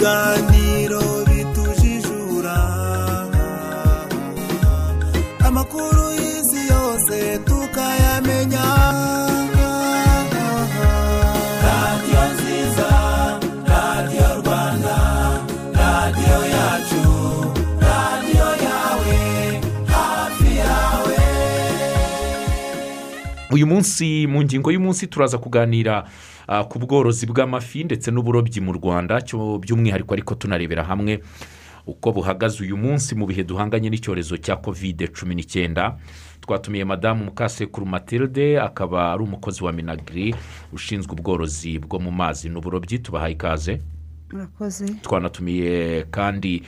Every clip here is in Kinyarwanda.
ibiganiro bitujijura. Amakuru y'isi yose tukayamenya. Radiyo nziza radiyo rwanda radiyo yacu radiyo yawe hafi yawe. Uyu munsi mu ngingo y'umunsi turaza kuganira ku bworozi bw'amafi ndetse n'uburobyi mu rwanda by'umwihariko ariko tunarebera hamwe uko buhagaze uyu munsi mu bihe duhanganye n'icyorezo cya kovide cumi n'icyenda twatumiye madamu mukasekuru matilde akaba ari umukozi wa minagiri ushinzwe ubworozi bwo mu mazi n'uburobyi. Tubahaye ikaze. Twanatumiye kandi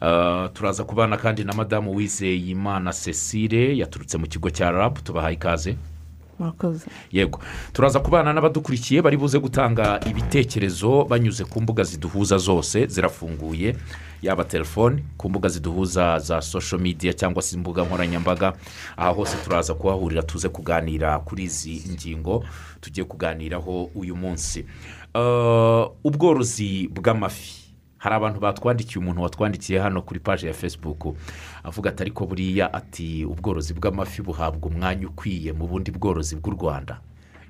ah, turaza kubana kandi na madamu wizeyimana cecile yaturutse mu kigo cya rabu tubahaye ikaze. Murakoze. Yego. Turaza kubana n'abadukurikiye bari buze gutanga ibitekerezo banyuze ku mbuga ziduhuza zose zirafunguye. Yaba telefoni ku mbuga ziduhuza za sosho midiya cyangwa se imbuga nkoranyambaga. Aha hose turaza kuhahurira tuze kuganira kuri izi ngingo tugiye kuganiraho uyu munsi. Uh, ubworozi bw'amafi. Hari abantu batwandikiye umuntu watwandikiye hano kuri paji ya fesibuku avuga ati ariko buriya ati ubworozi bw'amafi buhabwa umwanya ukwiye mu bundi bworozi bw'u rwanda.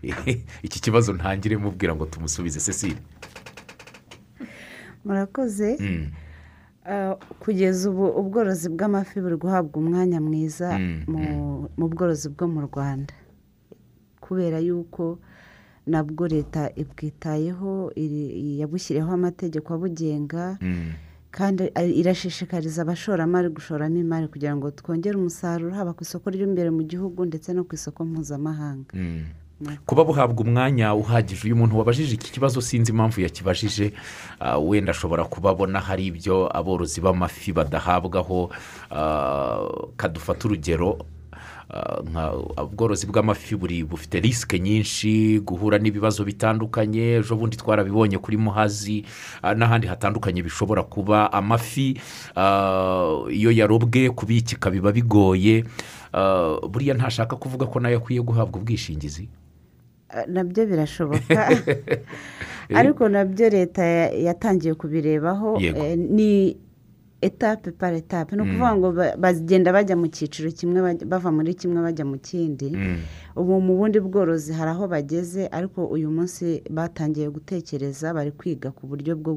Iki kibazo ntangire mubwira ngo tumusubize cecile murakoze. Mm, Ah, kugeza ubu ubworozi bw'amafi buri guhabwa umwanya mwiza Mm, mu- mu bworozi bwo mu rwanda. Kubera yuko nabwo leta ibwitayeho iri- yabushyiriyeho amategeko abugenga mm, kandi ari- irashishikariza abashoramari gushoramo imari kugira ngo twongere umusaruro haba ku isoko ry'imbere mu gihugu ndetse no ku isoko mpuzamahanga. Mm. kuba buhabwa umwanya uhagije. Uyu muntu wabajije iki kibazo sinzi impamvu yakibajije. Ah, wenda ashobora kubabona hari ibyo aborozi b'amafi badahabwaho. Ah, kadufata urugero ubworozi bw'amafi buri bufite risike nyinshi guhura n'ibibazo bitandukanye ejo bundi twarabibonye kuri muhazi ah, n'ahandi hatandukanye bishobora kuba amafi ah, iyo yarobwe kubikika biba bigoye. Buriya ntashaka kuvuga ko na yo akwiye guhabwa ubwishingizi. Nabyo birashoboka. Ariko na byo leta ya- yatangiye kubirebaho. Eh, ni etape par etape. Ni ukuvuga ngo ba- bagenda bajya mu cyiciro kimwe bava muri kimwe bajya mu kindi. Mm. ubu mu bundi bworozi hari aho bageze ariko uyu munsi batangiye gutekereza bari kwiga ku buryo bwo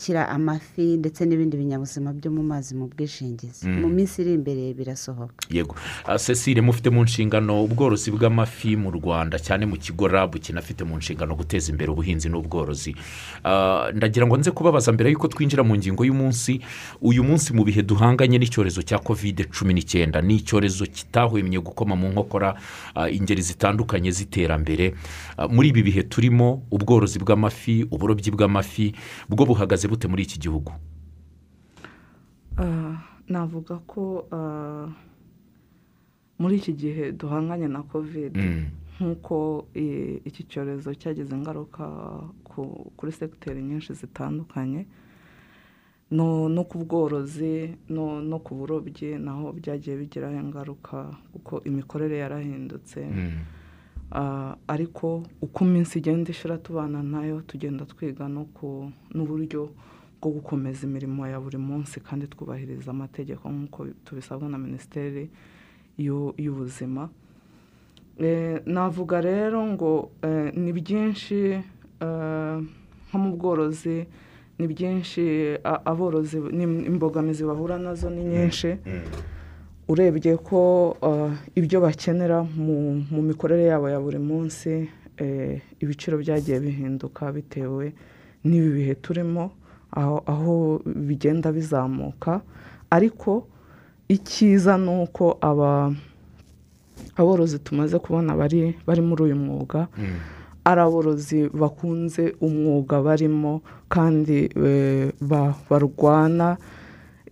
gushyira amafi ndetse n'ibindi binyabuzima byo mu mazi mu bwishingizi. Mu minsi iri imbere birasohoka. Yego. Ah, cecile mufite mu nshingano ubworozi bw'amafi mu rwanda cyane mu kigo rabu kinafite mu nshingano guteza imbere ubuhinzi n'ubworozi. Ah, ndagira ngo nze kubabaza mbere y'uko twinjira mu ngingo y'umunsi uyu munsi mu bihe duhanganye n'icyorezo cya kovide cumi n'icyenda ni icyorezo kitahwemye gukoma mu nkokora ah, ingeri zitandukanye z'iterambere muri ibi bihe turimo ubworozi bw'amafi uburobyi bw'amafi bwo buhagaze bute muri iki gihugu Ah, navuga ko ah, muri iki gihe duhanganye na kovide Mm. nk'uko iki cyorezo cyagize ingaruka ku- kuri segiteri nyinshi zitandukanye no ku bworozi no ku burobyi naho byagiye bigiraho ingaruka kuko imikorere yarahindutse Mm. Ariko uko iminsi igenda ishira tubana na yo tugenda twiga no ku n'uburyo bwo gukomeza imirimo ya buri munsi kandi twubahiriza amategeko nk'uko tubisabwa na minisiteri y'u- y'ubuzima. Eh, navuga rero ngo eh, ni byinshi eh, nko mu bworozi ni byinshi aborozi imbogamizi bahura na zo ni nyinshi. Urebye ko uh, ibyo bakenera mu, mikorere yabo ya buri munsi eh, ibiciro byagiye bihinduka bitewe n'ibi bihe turimo aho, aho bigenda bizamuka. Ariko icyiza ni uko aba aborozi tumaze kubona bari bari muri uyu mwuga ari aborozi bakunze umwuga barimo kandi eh, ba- barwana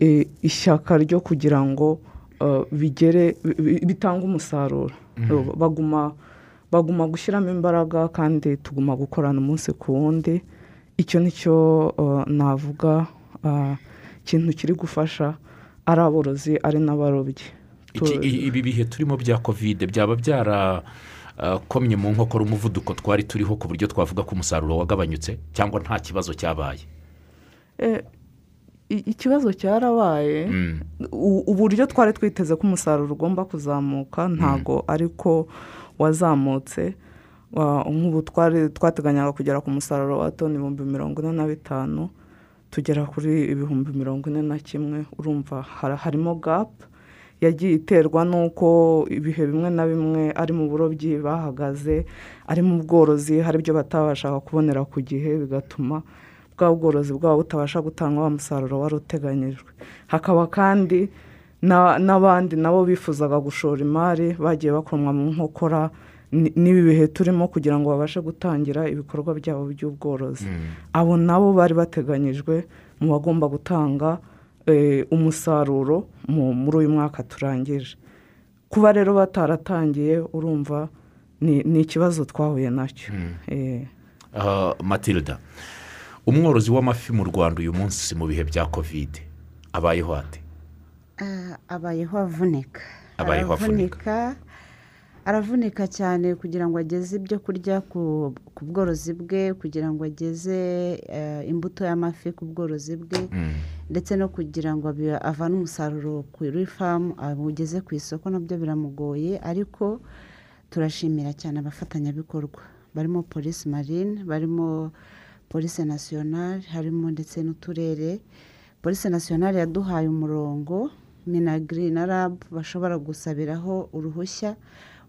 eh, ishyaka ryo kugira ngo eh, bigere bi- bi- bitange umusaruro. Baguma baguma gushyiramo imbaraga kandi tuguma gukorana umunsi ku wundi. Icyo ni cyo eh, navuga ah, ikintu kiri gufasha ari aborozi ari n'abarobyi. Ibi bihe turimo bya kovide byaba byarakomye mu nkokora umuvuduko twari turiho ku buryo twavuga ko umusaruro wagabanyutse cyangwa nta kibazo cyabaye? Eh, ikibazo cyarabaye Mm. uburyo twari twiteze ko umusaruro ugomba kuzamuka ntago ariko wazamutse Wa- nk'ubu twateganyaga kugera ku musaruro wa toni ibihumbi mirongo ine na bitanu tugera kuri ibihumbi mirongo ine na kimwe urumva har- harimo gapu yagiye iterwa n'uko ibihe bimwe na bimwe ari mu burobyi bahagaze ari mu bworozi hari ibyo batabashaga kubonera ku gihe bigatuma bwa bworozi bwabo butabasha gutanga wa musaruro wari uteganyijwe. Hakaba kandi na- n'abandi nabo bifuzaga gushora imari bagiye bakomwa mu nkokora ni- n'ibi bihe turimo kugira ngo babashe gutangira ibikorwa byabo by'ubworozi. Abo nabo bari bateganyijwe mu bagomba gutanga eh, umusaruro mu- muri uyu mwaka turangije. Kuba rero bataratangiye urumva ni ikibazo twahuye na cyo. Eh, Ah, matilda. Umworozi w'amafi mu rwanda uyu munsi mu bihe bya kovide abayeho ate? Ah, abayeho avunika. Abayeho avunika. aravunika cyane kugira ngo ageze ibyo kurya ku bworozi bwe kugira ngo ageze eh, imbuto y'amafi ku bworozi bwe ndetse no kugira ngo avane umusaruro kuri famu awugeze ku isoko na byo biramugoye ariko turashimira cyane abafatanyabikorwa. Barimo polisi marine barimo polisi nasiyonari harimo ndetse n'uturere. Polisi nasiyonari yaduhaye umurongo minagiri na rabu bashobora gusabiraho uruhushya.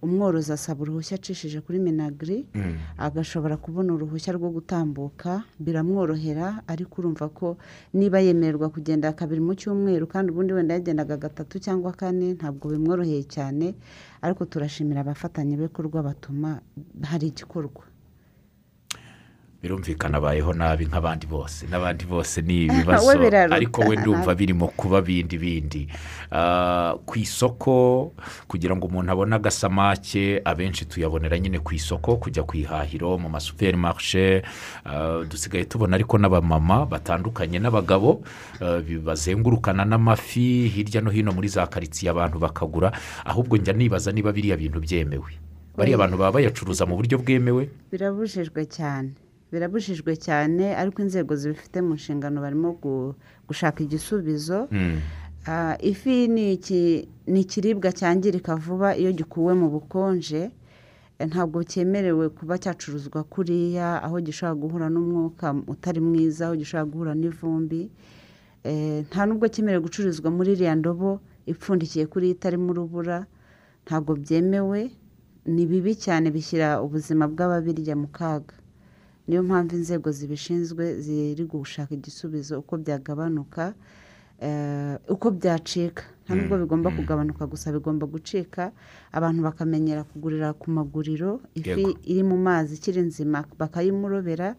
Umworozi asaba uruhushya acishije kuri minagiri agashobora kubona uruhushya rwo gutambuka biramworohera ariko urumva ko niba yemererwa kugenda kabiri mu cyumweru kandi ubundi wenda yagendaga gatatu cyangwa kane ntabwo bimworoheye cyane. Ariko turashimira abafatanyabikorwa batuma hari igikorwa. Birumvikana abayeho nabi nk'abandi bose. N'abandi bose ni ibibazo. ariko we ndumva birimo kuba bindi bindi. Ah, ku isoko kugira ngo umuntu abone agasamake abenshi tuyabonera nyine ku isoko kujya ku ihahiro mu masuperimarishe Ah, dusigaye tubona ariko n'abamama batandukanye n'abagabo ah, bazengurukana n'amafi hirya no hino muri za karitsiye abantu bakagura. Ahubwo njya nibaza niba biriya bintu byemewe. Bariya Oya. bantu baba bayacuruza mu buryo bwemewe. Birabujijwe cyane. Birabujijwe cyane ariko inzego zibifite mu nshingano barimo gu- gushaka igisubizo. Mm. Ah, ifi ni ikiribwa cyangirika vuba iyo gikuwe mu bukonje? Eh, ntabwo cyemerewe kuba cyacuruzwa kuriya aho gishobora guhura n'umwuka utari mwiza aho gishobora guhura n'ivumbi. Eh, nta nubwo cyemerewe gucururizwa muri iriya ndobo ipfundikiye kuri itarimo urubura ntabwo byemewe. Ni bibi cyane bishyira ubuzima bw'ababirya mu kaga. Niyo mpamvu inzego zibishinzwe ziri gushaka igisubizo uko byagabanuka eh, uko byacika. Nta nubwo bigomba kugabanuka gusa bigomba gucika. Abantu bakamenyera kugurira ku maguriro ifi iri mu mazi ikiri nzima bakayimurobera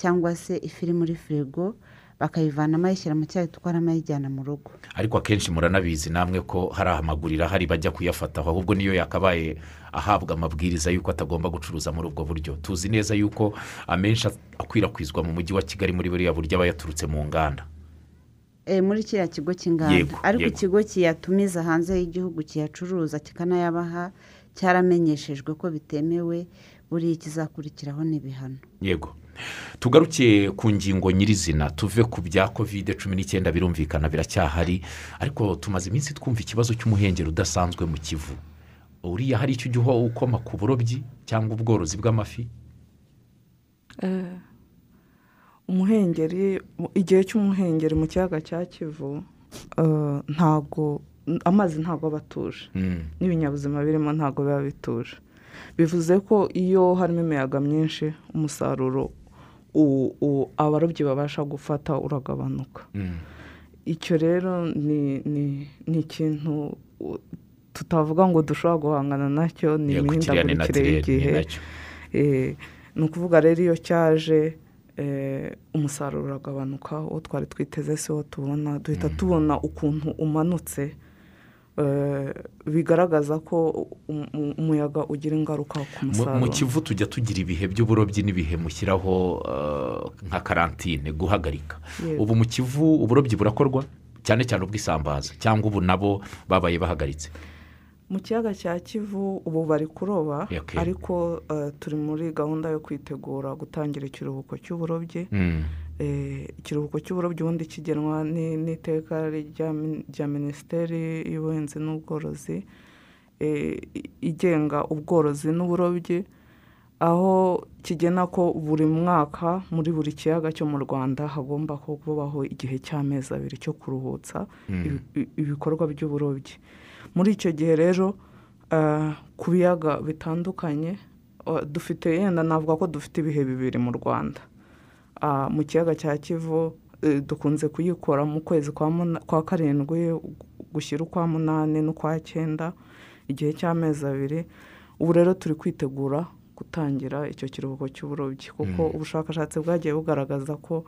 cyangwa se ifi iri muri firigo bakayivanamo ayishyira mu cyayi tutwaramo ayijyana mu rugo. Ariko akenshi muranabizi namwe ko hari amaguriro ahari bajya kuyafataho ahubwo niyo yakabaye ahabwa amabwiriza y'uko atagomba gucuruza muri ubwo buryo. Tuzi neza y'uko amenshi akwirakwizwa mu mujyi wa kigali muri buriya buryo aba yaturutse mu nganda. Eh, muri kiriya kigo cy'inganda ariko ikigo kiyatumiza hanze y'igihugu kiyacuruza kikanayabaha cyaramenyeshejwe ko bitemewe buriya ikizakurikiraho ni ibihano yego. Tugaruke ku ngingo nyirizina tuve ku bya kovide cumi n'icyenda birumvikana biracyahari ariko tumaze iminsi twumva ikibazo cy'umuhengeri udasanzwe mu kivu. Uriya hari icyo ujya ukoma ku burobyi cyangwa ubworozi bw'amafi? Eh, umuhengeri mu- igihe cy'umuhengeri mu kiyaga cya kivu eh, ntago amazi ntago aba atuje. Mm. n'ibinyabuzima birimo ntago biba bituje. Bivuze ko iyo harimo imiyaga myinshi umusaruro abarobyi babasha gufata uragabanuka Mm. icyo rero ni ikintu tutavuga ngo dushobora guhangana na cyo ni imihindagurikire y'igihe. Eh, ni ukuvuga rero iyo cyaje eh, umusaruro uragabanuka uwo twari twiteze si wo tubona duhita tubona ukuntu umanutse bigaragaza ko um- um- umuyaga ugira ingaruka ku Mu- musaruro. Mu kivu tujya tugira ibihe by'uburobyi n'ibihe mushyiraho eh, nka karantine guhagarika. Ubu mu kivu uburobyi burakorwa cyane cyane ubw'isambaza cyangwa ubu nabo babaye bahagaritse. Mu kiyaga cya kivu ubu bari kuroba ariko eh, turi muri gahunda yo kwitegura gutangira ikiruhuko cy'uburobyi. Mm. Eh, ikiruhuko cy'uburobyi ubundi kigenwa ni- n'iteka rya min- rya minisiteri y'ubuhinzi n'ubworozi eh, igenga ubworozi n'uburobyi aho kigena ko buri mwaka muri buri kiyaga cyo mu rwanda hagomba kubaho igihe cy'amezi abiri cyo kuruhutsa i- ibikorwa by'uburobyi. Muri icyo gihe rero eh, ku biyaga bitandukanye eh, dufite yenda navuga ko dufite ibihe bibiri mu rwanda. Mu kiyaga cya kivu eh, dukunze kuyikora mu kwezi kwa karindwi gushyira ukwa munani n'ukwa cyenda igihe cy'amezi abiri. Ubu rero turi kwitegura gutangira icyo kiruhuko cy'uburobyi kuko ubushakashatsi bwagiye bugaragaza ko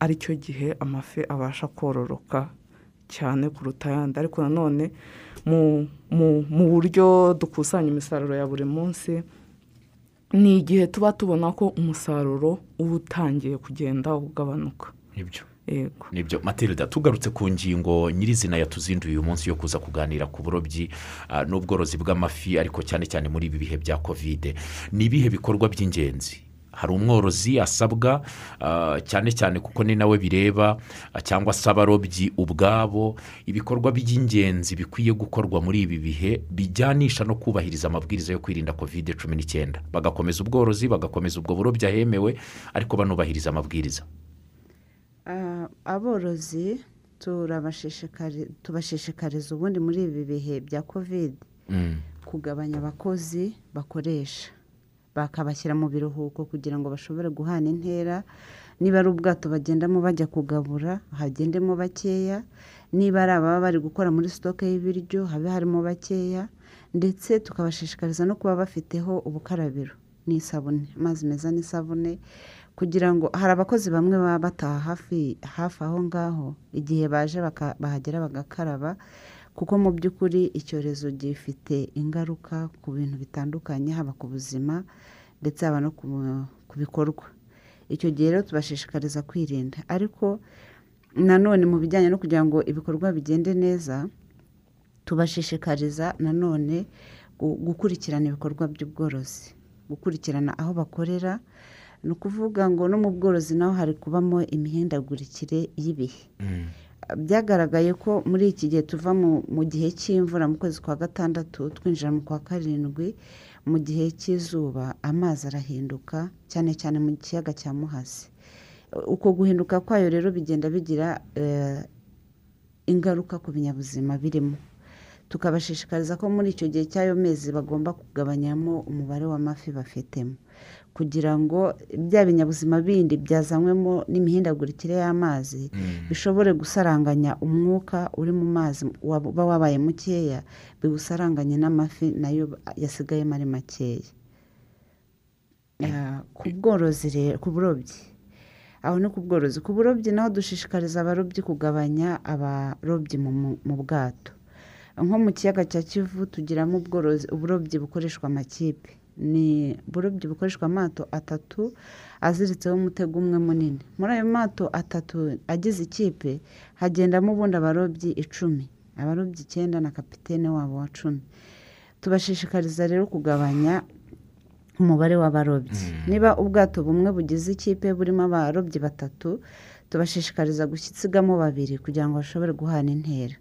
ari cyo gihe amafi abasha kororoka cyane kuruta ayandi. Ariko nanone mu buryo dukusanya imisaruro ya buri munsi ni igihe tuba tubona ko umusaruro uba utangiye kugenda ugabanuka. Nibyo. Yego. Nibyo. Matilda tugarutse ku ngingo nyirizina yatuzinduye uyu munsi yo kuza kuganira ku burobyi ah, n'ubworozi bw'amafi ariko cyane cyane muri ibi bihe bya kovide ni ibihe bikorwa by'ingenzi? Hari umworozi asabwa ah, cyane cyane kuko ni nawe bireba ah, cyangwa se abarobyi ubwabo ibikorwa by'ingenzi bikwiye gukorwa muri ibi bihe bijyanisha no kubahiriza amabwiriza yo kwirinda kovide cumi n'icyenda. Bagakomeza ubworozi bagakomeza ubwo burobyi ahemewe ariko banubahiriza amabwiriza. Ah, aborozi tubashishikariza ubundi muri ibi bihe bya kovide Mm. kugabanya abakozi bakoresha. Bakabashyira mu biruhuko kugira ngo bashobore guhana intera. Niba ari ubwato bagendamo bajya kugabura hagendemo bakeya. Niba ari ababa bari gukora muri sitoke y'ibiryo habe harimo bakeya. Ndetse tukabashishikariza no kuba bafiteho ubukarabiro n'isabune amazi meza n'isabune kugira ngo hari abakozi bamwe baba bataha hafi hafi aho ngaho igihe baje bahagera bagakaraba kuko mu by'ukuri icyorezo gifite ingaruka ku bintu bitandukanye haba ku buzima ndetse haba no ku bikorwa. Icyo gihe rero tubashishikariza kwirinda. Ariko nanone mu bijyanye no kugira ngo ibikorwa bigende neza tubashishikariza nanone gu- gukurikirana ibikorwa by'ubworozi. Gukurikirana aho bakorera ni ukuvuga ngo no mu bworozi naho hari kubamo imihindagurikire y'ibihe. Byagaragaye ko muri iki gihe tuva mu gihe cy'imvura mu kwezi kwa gatandatu twinjira mu kwa karindwi mu gihe cy'izuba amazi arahinduka cyane cyane mu kiyaga cya muhazi uko guhinduka kwayo rero bigenda bigira eh, ingaruka ku binyabuzima birimo. Tukabashishikariza ko muri icyo gihe cy'ayo mezi bagomba kugabanyamo umubare w'amafi bafitemo. Kugira ngo bya binyabuzima bindi byazanywemo n'imihindagurikire y'amazi bishobore gusaranganya umwuka uri mu mazi uba wabaye mukeya biwusaranganye n'amafi na yo yasigayemo ari makeya. Ah, ku bworozi rero ku burobyi. Aho ni ku bworozi. Ku burobyi naho dushishikariza abarobyi kugabanya abarobyi mu bwato. Nko mu kiyaga cya kivu tugiramo ubworozi uburobyi bukoreshwa amakipe. Ni uburobyi bukoreshwa amato atatu aziritseho umutego umwe munini. Muri ayo mato atatu agize ikipe hagendamo ubundi abarobyi icumi. Abarobyi icyenda na kapitene wabo wa cumi. Tubashishikariza rero kugabanya umubare w'abarobyi. Niba ubwato bumwe bugize ikipe burimo abarobyi batatu tubashishikariza gusigamo babiri kugira ngo bashobore guhana intera.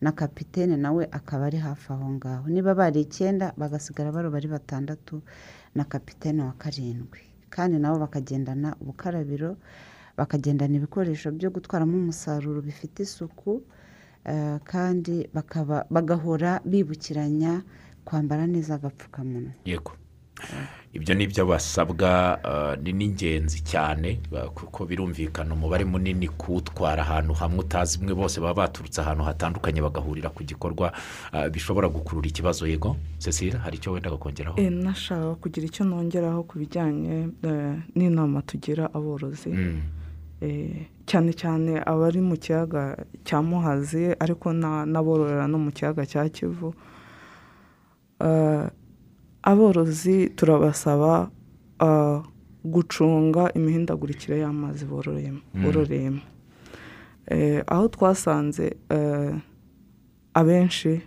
Na kapitene nawe akaba ari hafi aho ngaho. Niba bari icyenda bagasigara baroba ari batandatu na kapitene wa karindwi. Kandi nabo bakagendana ubukarabiro bakagendana ibikoresho byo gutwaramo umusaruro bifite isuku eh, kandi bakaba bagahora bibukiranya kwambara neza agapfukamunwa. Yego. Ibyo ni byo basabwa eh, ni n'ingenzi cyane kuko birumvikana umubare munini kuwutwara ahantu hamwe utazi imwe bose baba baturutse ahantu hatandukanye bagahurira ku gikorwa eh, bishobora gukurura ikibazo. Yego cecile hari icyo wenda kongeraho Eh, nashaka kugira icyo nongeraho ku bijyanye n'inama tugira aborozi. Mm, cyane cyane abari mu kiyaga cya muhazi ariko na- n'abororera no mu kiyaga cya kivu. Aborozi turabasaba gucunga imihindagurikire y'amazi bororeyemo bororeyemo. Eh, aho twasanze eh, abenshi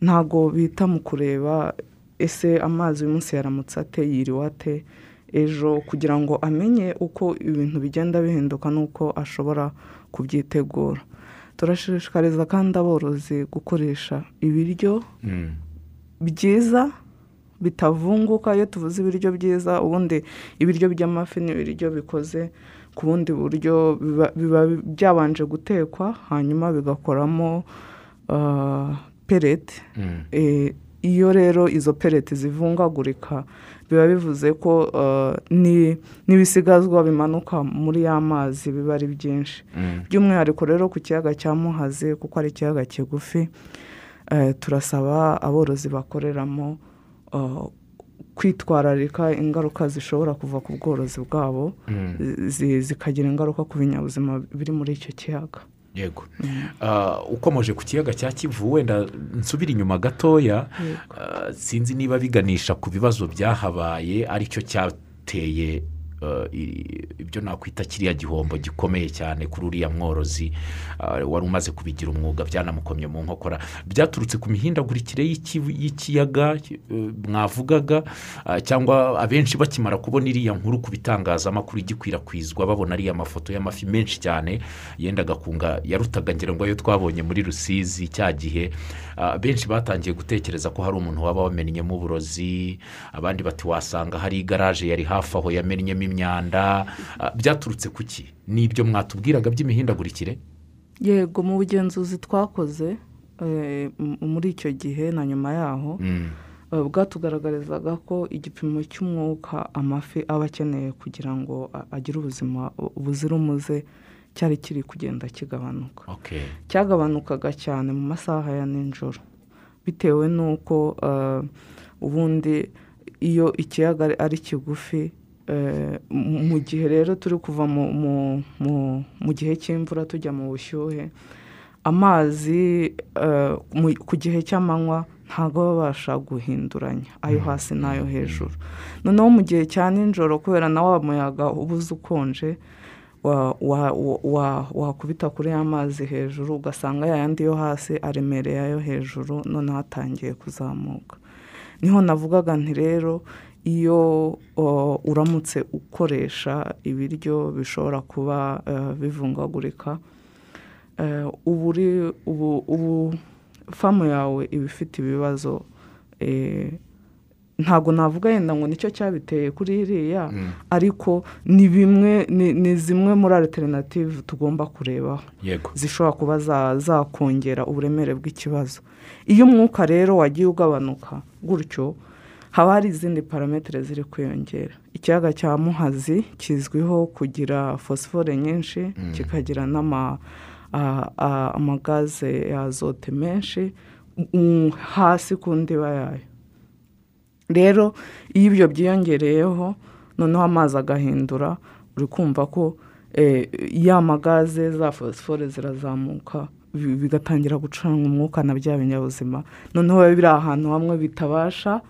ntago bita mu kureba ese amazi uyu munsi yaramutse ate yiriwe ate? Ejo kugira ngo amenye uko ibintu bigenda bihinduka n'uko ashobora kubyitegura. Turashishikariza kandi aborozi gukoresha ibiryo Mm. byiza bitavunguka iyo tuvuze ibiryo byiza ubundi ibiryo by'amafi ni ibiryo bikoze ku bundi buryo biba- byabanje gutekwa hanyuma bigakoramo ah, pereti Mm. Eh, iyo rero izo pereti zivungagurika biba bivuze ko ah, ni- n'ibisigazwa bimanuka muri ya mazi biba ari byinshi Mm. by'umwihariko rero ku kiyaga cya muhazi kuko ari ikiyaga kigufi eh, turasaba aborozi bakoreramo kwitwararika ingaruka zishobora kuva ku bworozi bwabo Mm. zi- zikagira ingaruka ku binyabuzima biri muri icyo kiyaga. Yego. Ah, ukomeje ku kiyaga cya kivu wenda nsubira inyuma gatoya ah, sinzi niba biganisha ku bibazo byahabaye ari cyo cyateye ibyo nakwita kiriya gihombo gikomeye cyane kuri uriya mworozi ah, wari umaze kubigira umwuga byanamukomye mu nkokora. Byaturutse ku mihindagurikire y'iki- y'ikiyaga eh, mwavugaga cyangwa abenshi bakimara kubona iriya nkuru ku bitangazamakuru igikwirakwizwa babona ariya mafoto y'amafi menshi cyane yendaga kunga yarutaga ngira ngo ayo twabonye muri rusizi cya gihe. Benshi batangiye gutekereza ko hari umuntu waba wamennyemo uburozi abandi bati wasanga hari igaraje yari hafi aho yamennyemo imyanda Ah, byaturutse ku ki? Ni ibyo mwatubwiraga by'imihindagurikire? Yego mu bugenzuzi twakoze eh, muri icyo gihe na nyuma yaho Mm, eh, bwatugaragarizaga ko igipimo cy'umwuka amafi aba akeneye kugira ngo agire ubuzima buzira umuze cyari kiri kugenda kigabanuka. Cyagabanukaga cyane mu masaha ya nijoro bitewe n'uko eh, ubundi iyo ikiyaga ari- kigufi mu- mu gihe rero turi kuva mu- gihe cy'imvura tujya mu bushyuhe amazi eh, ku gihe cy'amanywa ntabwo baba babasha guhinduranya ayo hasi n'ayo hejuru. Noneho mu gihe cya nijoro kubera na wa muyaga uba uza ukonje wa- wa- wa- wa- wakubita kuri ya mazi hejuru ugasanga ya yandi yo hasi aremereye ayo hejuru noneho atangiye kuzamuka. Niho navugaga nti rero iyo uramutse ukoresha ibiryo bishobora kuba eh, bivungagurika eh, ubu famu yawe iba ifite ibibazo eh, ntabwo navuga yenda ngo ni cyo cyabiteye kuri iriya ariko ni bimwe ni- zimwe muri alternative tugomba kurebaho. Zishobora kuba za- zakongera uburemere bw'ikibazo. Iyo umwuka rero wagiye ugabanuka gutyo haba hari izindi parametere ziri kwiyongera. Ikiyaga cya muhazi kizwiho kugira fosifore nyinshi kikagira n'ama a- a- amagaze ya azote menshi mm, hasi ku ndiba yayo. Rero iyo ibyo byiyongereyeho noneho amazi agahindura uri kumva ko eh, ya magaze za fosifore zirazamuka bi- bigatangira gucuranga umwuka na bya binyabuzima. Noneho biba biri ahantu hamwe bitabasha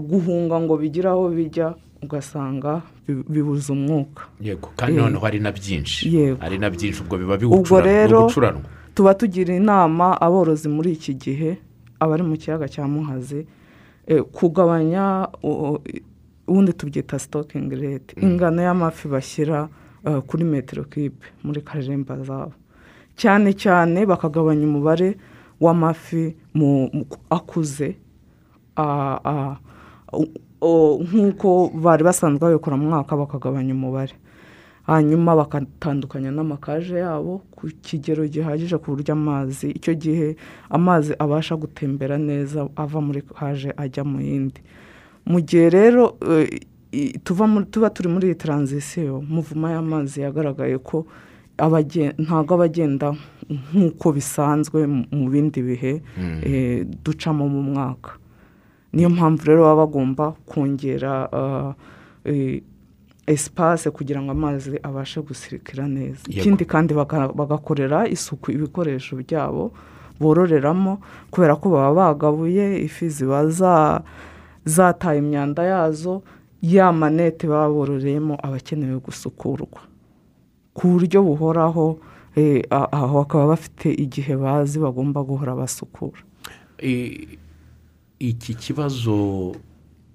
guhunga ngo bigire aho bijya ugasanga bi- bibuza umwuka. Yego kandi Eh, noneho hari na byinshi. Yego. hari na byinshi ubwo biba biwucuranwa tuba tugira inama aborozi muri iki gihe abari mu kiyaga cya muhazi eh, kugabanya ubundi tubyita sitokingi rete ingano y'amafi bashyira eh, kuri metero kibe muri karemba zabo. Cyane cyane bakagabanya umubare w'amafi akuze. Nk'uko bari basanzwe babikora mu mwaka bakagabanya umubare. Hanyuma bakatandukanya n'amakaje yabo ku kigero gihagije ku buryo amazi icyo gihe amazi abasha gutembera neza ava muri kaje ajya mu yindi. Mu gihe rero muri- tuba turi muri iyi taranzisiyo muvuma y'amazi yagaragaye ko ntabwo aba agenda nk'uko bisanzwe mu- bindi bihe eh, ducamo mu mwaka. Niyo mpamvu rero baba bagomba kongera ah, eh, esipase kugira ngo amazi abashe gusirikira neza. Ikindi kandi bagakorera isuku ibikoresho byabo bororeramo kubera ko baba bagabuye ifi ziba za- zataye imyanda yazo ya manete baba bororeyemo aba akenewe gusukurwa. Ku buryo buhoraho eh, aho bakaba bafite igihe bazi bagomba guhora basukura. Iki kibazo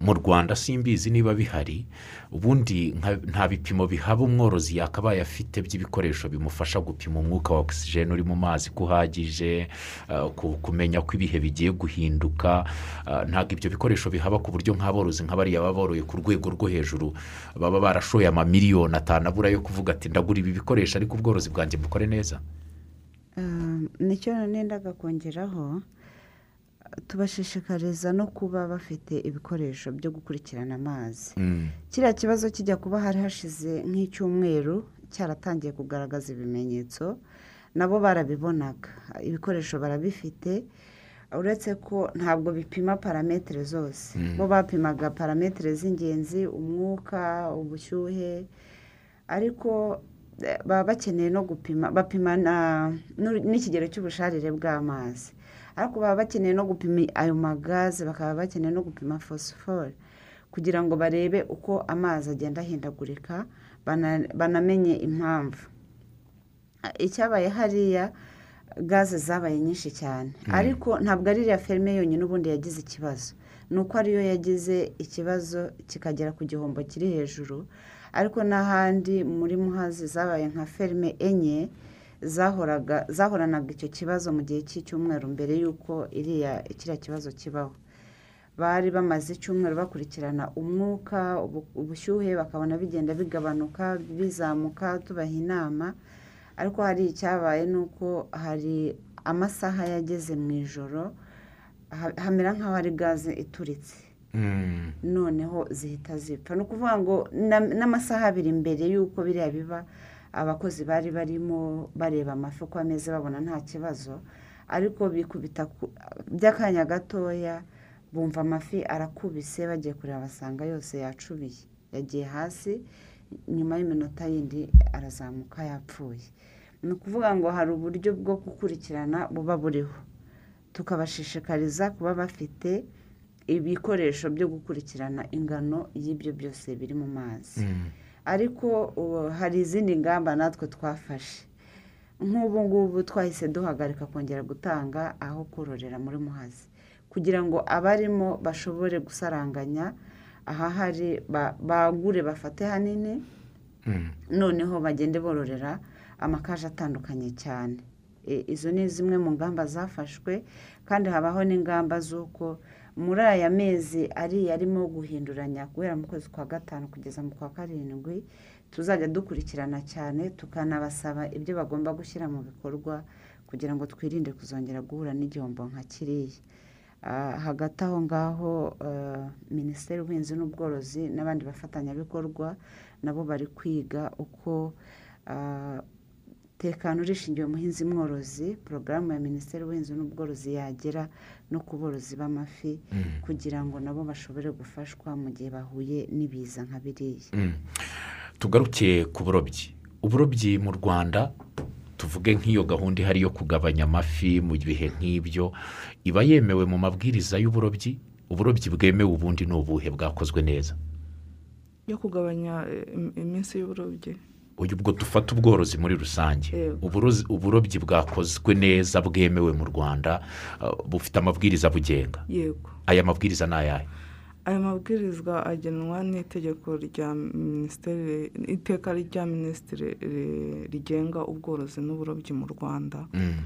mu rwanda simbizi niba bihari ubundi nta bipimo bihaba umworozi yakabaye afite by'ibikoresho bimufasha gupima umwuka wa ogisijeni uri mu mazi ko uhagije uh, ku- kumenya ko ibihe bigiye guhinduka uh, ntabwo ibyo bikoresho bihaba ku buryo nk'aborozi nk'abariya baba boroye ku rwego rwo hejuru baba barashoye amamiliyoni atanu abura yo kuvuga ati ndagura ibi bikoresho ariko ubworozi bwanjye bukore neza Ah, ni cyo nendaga kongeraho tubashishikariza no kuba bafite ibikoresho byo gukurikirana amazi. Mm. kiriya kibazo kijya kuba hari hashize nk'icyumweru cyaratangiye kugaragaza ibimenyetso nabo barabibonaga. Ibikoresho barabifite uretse ko ntabwo bipima parametere zose. Bo bapimaga parametere z'ingenzi umwuka ubushyuhe ariko eh, baba bakeneye no gupima bapima n'ikigero cy'ubusharire bw'amazi. Ariko baba bakeneye no gupima ayo magaze bakaba bakeneye no gupima fosifore kugira ngo barebe uko amazi agenda ahindagurika bana- banamenye impamvu. Icyabaye hariya gaze zabaye nyinshi cyane. Ariko ntabwo ari iriya ferme yonyine ubundi yagize ikibazo. Ni uko ariyo yagize ikibazo kikagera ku gihombo kiri hejuru. Ariko n'ahandi muri muhazi zabaye nka ferme enye zahoranaga icyo kibazo mu gihe cy'icyumweru mbere y'uko iriya kiriya kibazo kibaho. Bari bamaze icyumweru bakurikirana umwuka ubu- ubushyuhe bakabona bigenda bigabanuka bizamuka tubaha inama. Ariko hari icyabaye ni uko hari amasaha yageze mu ijoro ha- hamera nk'aho ari gaze ituritse. Mm. noneho zihita zipfa. Ni ukuvuga ngo na- n'amasaha abiri mbere y'uko biriya biba abakozi bari barimo bareba amafi uko ameze babona nta kibazo ariko bikubita ku- by'akanya gatoya bumva amafi arakubise bagiye kureba basanga yose yacubiye. Yagiye hasi nyuma y'iminota yindi arazamuka yapfuye. Ni ukuvuga ngo hari uburyo bwo gukurikirana buba buriho. Tukabashishikariza kuba bafite ibikoresho byo gukurikirana ingano y'ibyo byose biri mu mazi. Mm. Ariko hari izindi ngamba natwe twafashe. Nk'ubu ngubu twahise duhagarika kongera gutanga aho kororera muri muhazi. Kugira ngo abarimo bashobore gusaranganya ahahari ba- bagure bafate hanini Mm. noneho bagende bororera amakaje atandukanye cyane. Izo ni zimwe mu ngamba zafashwe kandi habaho n'ingamba z'uko muri aya mezi ari arimo guhinduranya guhera mu kwezi kwa gatanu kugeza mu kwa karindwi tuzajya dukurikirana cyane tukanabasaba ibyo bagomba gushyira mu bikorwa kugira ngo twirinde kuzongera guhura n'igihombo nka kiriya. Ah, hagati aho ngaho eh, minisiteri y'ubuhinzi n'ubworozi n'abandi bafatanyabikorwa nabo bari kwiga uko ah, tekano rishingiye umuhinzi mworozi porogaramu ya minisiteri y'ubuhinzi n'ubworozi yagera no ku borozi b'amafi kugira ngo nabo bashobore gufashwa mu gihe bahuye n'ibiza nka biriya. Mm. tugaruke ku burobyi. Uburobyi mu rwanda tuvuge nk'iyo gahunda ihari yo kugabanya amafi mu bihe nk'ibyo iba yemewe mu mabwiriza y'uburobyi. Uburobyi bwemewe ubundi ni ubuhe bwakozwe neza? Yo kugabanya eh, im- iminsi y'uburobyi. Ubwo dufata ubworozi muri rusange. Uburobyi bwakozwe neza bwemewe mu rwanda uh, bufite amabwiriza bugenga aya mabwiriza ni ayahe? Aya mabwirizwa agenwa n'itegeko rya minisiteri iteka rya minisitiri ri- rigenga ubworozi n'uburobyi mu rwanda. Mm.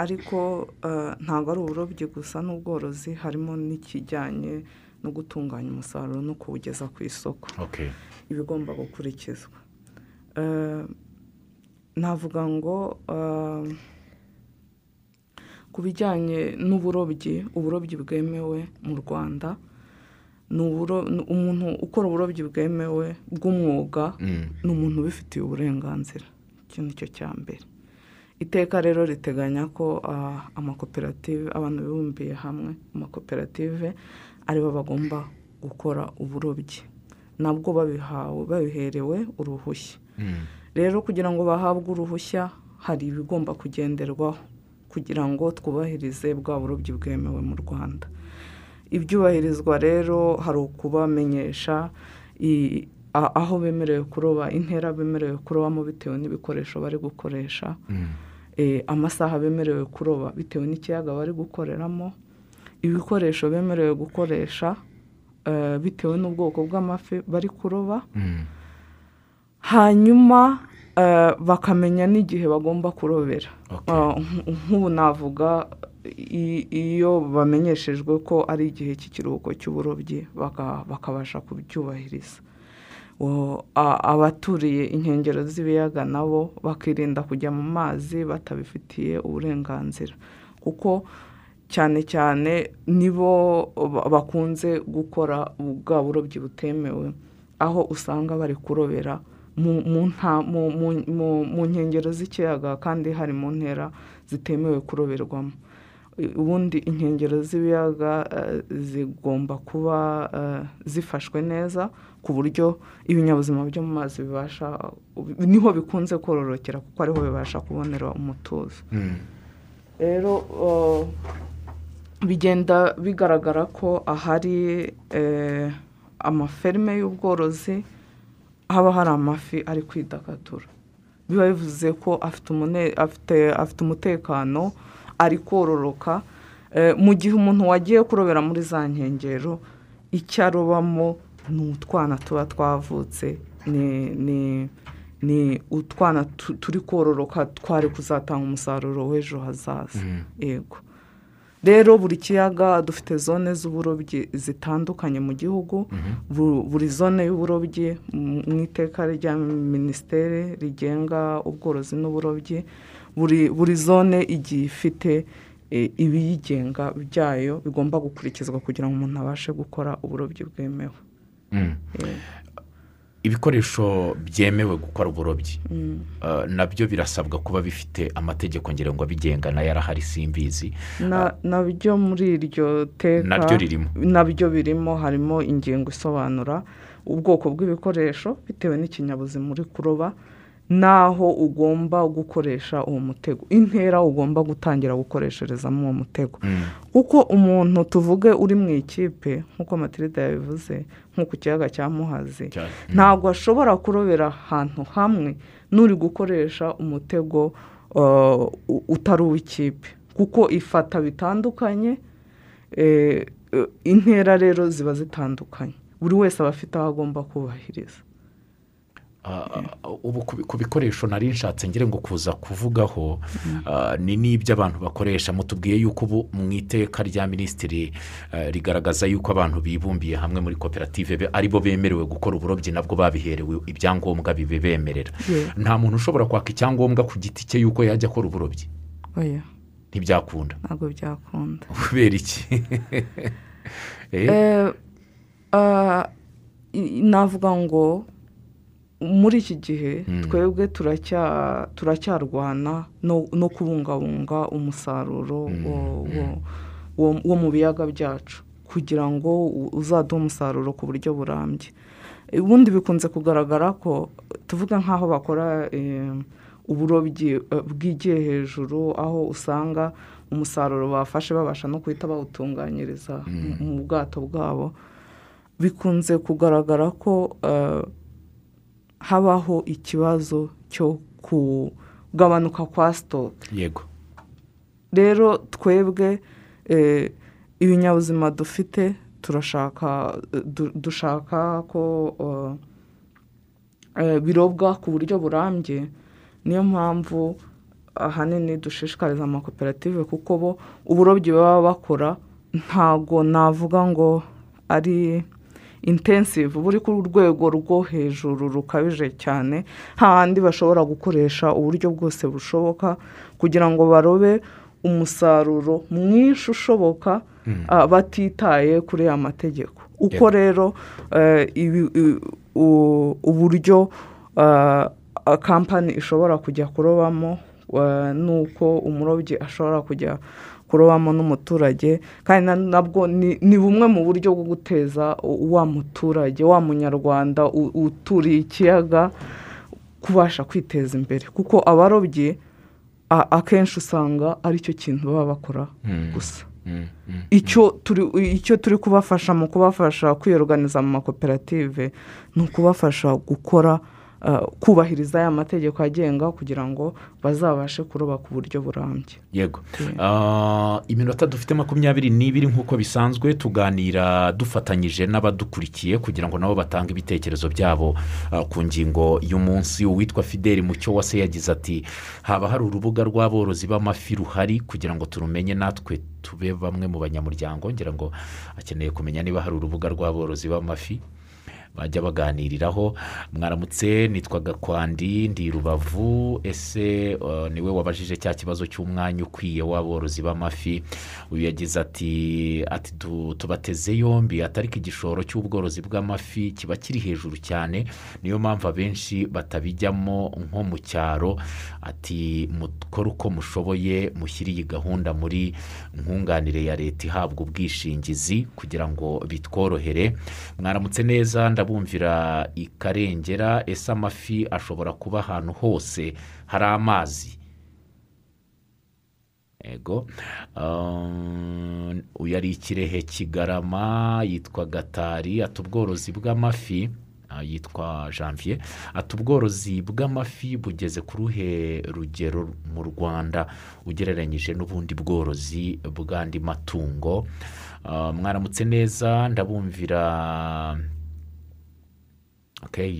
ariko eh, ntabwo ari uburobyi gusa n'ubworozi harimo n'ikijyanye no gutunganya umusaruro no kuwugeza ku isoko. Ibigomba gukurikizwa. Navuga ngo ku bijyanye n'uburobyi uburobyi bwemewe mu rwanda ni umuntu ukora uburobyi bwemewe bw'umwuga Mm. ni umuntu ubifitiye uburenganzira icyo ni cyo cya mbere iteka rero riteganya ko amakoperative abantu bibumbiye hamwe amakoperative ari bo bagomba gukora uburobyi nabwo babihawe babiherewe uruhushya. Rero kugira ngo bahabwe uruhushya hari ibigomba kugenderwaho kugira ngo twubahirize bwa burobyi bwemewe mu rwanda ibyubahirizwa rero hari ukubamenyesha aho bemerewe kuroba intera bemerewe kurobamo bitewe n'ibikoresho bari gukoresha Mm. eh, amasaha bemerewe kuroba bitewe n'ikiyaga bari gukoreramo ibikoresho bemerewe gukoresha eh, bitewe n'ubwoko bw'amafi bari kuroba Mm. Hanyuma eh, bakamenya n'igihe bagomba kurobera. Nk- nk'ubu navuga iyo bamenyeshejwe ko ari igihe cy'ikiruhuko cy'uburobyi baka- bakabasha kubyubahiriza. Abaturiye inkengero z'ibiyaga nabo bakirinda kujya mu mazi batabifitiye uburenganzira. Kuko cyane cyane nibo ba- bakunze gukora bwa burobyi butemewe aho usanga bari kurobera mu- nkengero z'ikiyaga kandi hari mu ntera zitemewe kuroberwamo ubundi inkengero z'ibiyaga eh, zigomba kuba eh, zifashwe neza ku buryo ibinyabuzima byo mu mazi bibasha ni ho bikunze kororokera kuko ariho bibasha kubonera umutuzo Mm. rero uh, bigenda bigaragara ko ahari eh, amaferme y'ubworozi haba hari amafi ari kwidagadura. Biba bivuze ko afite umutekano ari kororoka. Eh, mu gihe umuntu wagiye kurobera muri za nkengero icyo arobamo ni utwana tuba twavutse ni ni ni utwana tu- turi kororoka twari kuzatanga umusaruro w'ejo hazaza. Yego. Rero buri kiyaga dufite zone z'uburobyi zitandukanye mu gihugu. Bu- buri zone y'uburobyi mu iteka rya minisiteri rigenga ubworozi n'uburobyi buri zone igiye ifite eh, ibiyigenga byayo bigomba gukurikizwa kugira ngo umuntu abashe gukora uburobyi bwemewe. Mm. Ibikoresho byemewe gukora uburobyi Uh, na byo birasabwa kuba bifite amategeko ngira ngo abigenga na yo arahari simbizi na- na byo muri iryo teka Naryo ririmo. na byo birimo harimo ingingo isobanura ubwoko bw'ibikoresho bitewe n'ikinyabuzima uri kuroba n'aho ugomba gukoresha uwo mutego intera ugomba gutangira gukoresherezamo uwo mutego. Kuko umuntu tuvuge uri mu ikipe nk'uko matirida yabivuze nko ku kiyaga cya muhazi Cyane. ntabwo ashobora kurobera ahantu hamwe n'uri gukoresha umutego uh, utari uw'ikipe. Kuko ifata bitandukanye eh, eh, intera rero ziba zitandukanye. Buri wese aba afite aho agomba kubahiriza. Ubu ku bi- ku bikoresho nari nshatse ngire ngo kuza kuvugaho ni n'ibyo abantu bakoresha. Mutubwiye yuko ubu mu iteka rya minisitiri rigaragaza yuko abantu bibumbiye hamwe muri koperative ari bo bemerewe gukora uburobyi nabwo babiherewe ibyangombwa bibemerera nta muntu ushobora kwaka icyangombwa ku giti cye yuko yajya akora uburobyi. Ntibyakunda. Ntabwo byakunda. Kubera iki? Eh, ah, navuga ngo muri iki gihe twebwe turacya- turacyarwana no kubungabunga umusaruro wo- wo- wo- mu biyaga byacu kugira ngo uzaduhe umusaruro ku buryo burambye. Ubundi bikunze kugaragara ko tuvuga nk'aho bakora uburobyi eh, bwigiye hejuru aho usanga umusaruro bafashe babasha no guhita bawutunganyiriza mu- mu bwato bwabo bikunze kugaragara ko eh, habaho ikibazo cyo kugabanuka kwa sitoke yego. Rero twebwe eh, ibinyabuzima dufite turashaka du- dushaka ko eh, eh, birobwa ku buryo burambye. Niyo mpamvu ahanini dushishikariza amakoperative kuko bo uburobyi baba bakora ntago navuga ngo ari intensive. Buri ku rwego rwo hejuru rukabije cyane. Hahandi bashobora gukoresha uburyo bwose bushoboka kugira ngo barobe umusaruro mwinshi ushoboka ah, batitaye kuri aya mategeko. Uko rero eh, uburyo ah, ah, kampani ishobora kujya kurobamo ah, n'uko umurobyi ashobora kujya kurobamo n'umuturage kandi na- nabwo ni bumwe mu buryo bwo guteza wa muturage wa munyarwanda uturiye ikiyaga kubasha kwiteza imbere. Kuko abarobyi akenshi usanga ari cyo kintu baba bakora gusa. Mm, mm. icyo turi kubafasha mu kubafasha kwiyoganiza mu makoperative ni ukubafasha gukora kubahiriza ya mategeko agenga kugira ngo bazabashe kuroba ku buryo burambye. Yego. Ah, iminota dufite makumyabiri n'ibiri nk'uko bisanzwe tuganira dufatanyije n'abadukurikiye kugira ngo nabo batange ibitekerezo byabo ah, ku ngingo y'umunsi. Uwitwa fideli mucyo wase yagize ati haba hari urubuga rw'aborozi b'amafi ruhari kugira ngo turumenye natwe tube bamwe mu banyamuryango. Ngira ngo akeneye kumenya niba hari urubuga rw'aborozi b'amafi. Bajya baganiriraho. Mwaramutse nitwa gakwandi ndi rubavu ese uh, ni we wabajije cya kibazo cy'umwanya ukwiye w'aborozi b'amafi? Uyu yagize ati ati "Tu- tubateze yombi atari ko igishoro cy'ubworozi bw'amafi kiba kiri hejuru cyane. Niyo mpamvu abenshi batabijyamo nko mu cyaro. Ati mukore uko mushoboye mushyire iyi gahunda muri nkunganire ya leta ihabwa ubwishingizi kugira ngo bitworohere. Mwaramutse neza ndabumvira ikarengera ese amafi ashobora kuba ahantu hose hari amazi? Ego. Um, uyu ari ikirehe kigarama yitwa gatari ati ubworozi bw'amafi ah, yitwa janvier ati ubworozi bw'amafi bugeze ku ruhe rugero mu rwanda? Ugereranyije n'ubundi bworozi bw'andi matungo. Ah, mwaramutse neza ndabumvira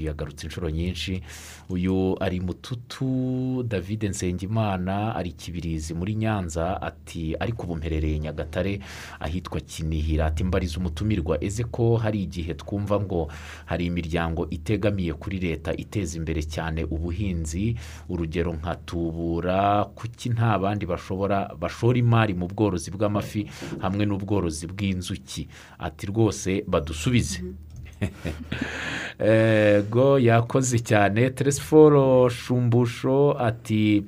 yagarutse inshuro nyinshi. Uyu ari mututu david nsengimana ari kibirizi muri nyanza ati ariko ubu mperereye nyagatare ahitwa kinihira. Ati mbariza umutumirwa eze ko hari igihe twumva ngo hari imiryango itegamiye kuri leta iteza imbere cyane ubuhinzi urugero nka tubura kuki nta bandi bashobora bashora imari mu bworozi bw'amafi hamwe n'ubworozi bw'inzuki? Ati rwose badusubize. ego yakoze cyane. Teresiforo shumbusho ati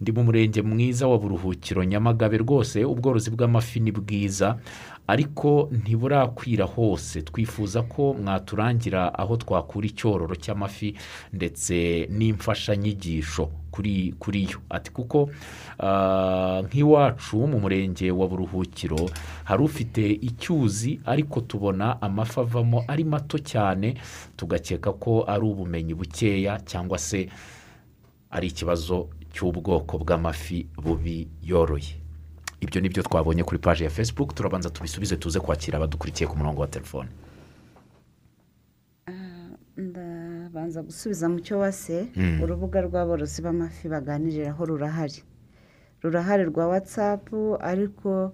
ndi mu murenge mwiza wa buruhukiro. Nyamagabe rwose ubworozi bw'amafi ni bwiza. Ariko ntiburakwira hose. Twifuza ko mwaturangira aho twakura icyororo cy'amafi ndetse n'imfashanyigisho kuri kuri yo. Ati kuko ah, nk'iwacu mu murenge wa buruhukiro hari ufite icyuzi ariko tubona amafi avamo ari mato cyane tugakeka ko ari ubumenyi bukeya cyangwa se ari ikibazo cy'ubwoko bw'amafi bubi yoroye. Ibyo ni byo twabonye kuri paji ya facebook turabanza tubisubize tuze kwakira abadukurikiye ku murongo wa telefone. Ndabanza gusubiza mu cyo wase urubuga rw'aborozi b'amafi baganiriraho rurahari. Rurahari rwa watsapu ariko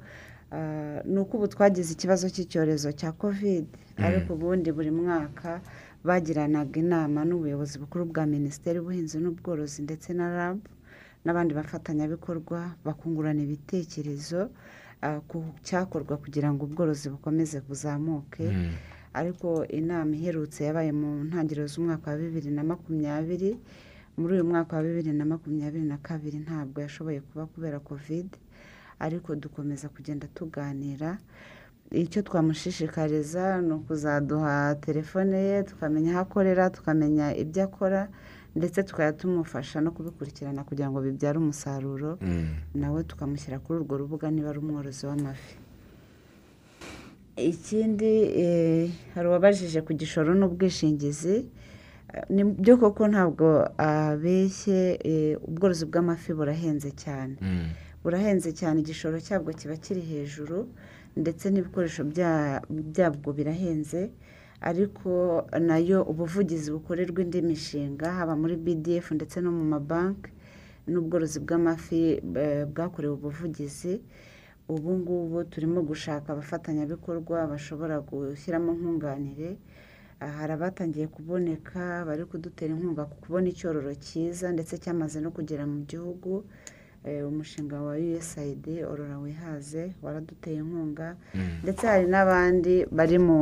ah, ni uko ubu twagize ikibazo cy'icyorezo cya kovide ariko ubundi buri mwaka bagiranaga inama n'ubuyobozi bukuru bwa minisiteri y'ubuhinzi n'ubworozi ndetse na rabu n'abandi bafatanyabikorwa bakungurana ibitekerezo ah, ku cyakorwa kugira ngo ubworozi bukomeze buzamuke. Ariko inama iherutse yabaye mu ntangiriro z'umwaka wa bibiri na makumyabiri. Muri uyu mwaka wa bibiri na makumyabiri na kabiri ntabwo yashoboye kuba kubera kovide ariko dukomeza kugenda tuganira. Icyo twamushishikariza ni ukuzaduha telefone ye tukamenya aho akorera tukamenya ibyo akora ndetse tukajya tumufasha no kubikurikirana kugira ngo bibyare umusaruro nawe tukamushyira kuri urwo rubuga niba ari umworozi w'amafi. Ikindi eh, hari uwabajije ku gishoro n'ubwishingizi Eh, ni byo koko ntabwo abeshye eh, ubworozi bw'amafi burahenze cyane. Burahenze cyane igishoro cyabwo kiba kiri hejuru ndetse n'ibikoresho bya- byabwo birahenze ariko na yo ubuvugizi bukorerwa indi mishinga haba muri bdf ndetse no mu mabanki n'ubworozi bw'amafi eh, bwakorewe ubuvugizi. Ubu ngubu turimo gushaka abafatanyabikorwa bashobora gushyiramo nkunganire. Ah, hari abatangiye kuboneka bari kudutera inkunga ku kubona icyororo cyiza ndetse cyamaze no kugera mu gihugu. Eh, umushinga wa usaid orora wihaze waraduteye inkunga. Ndetse hari n'abandi bari mu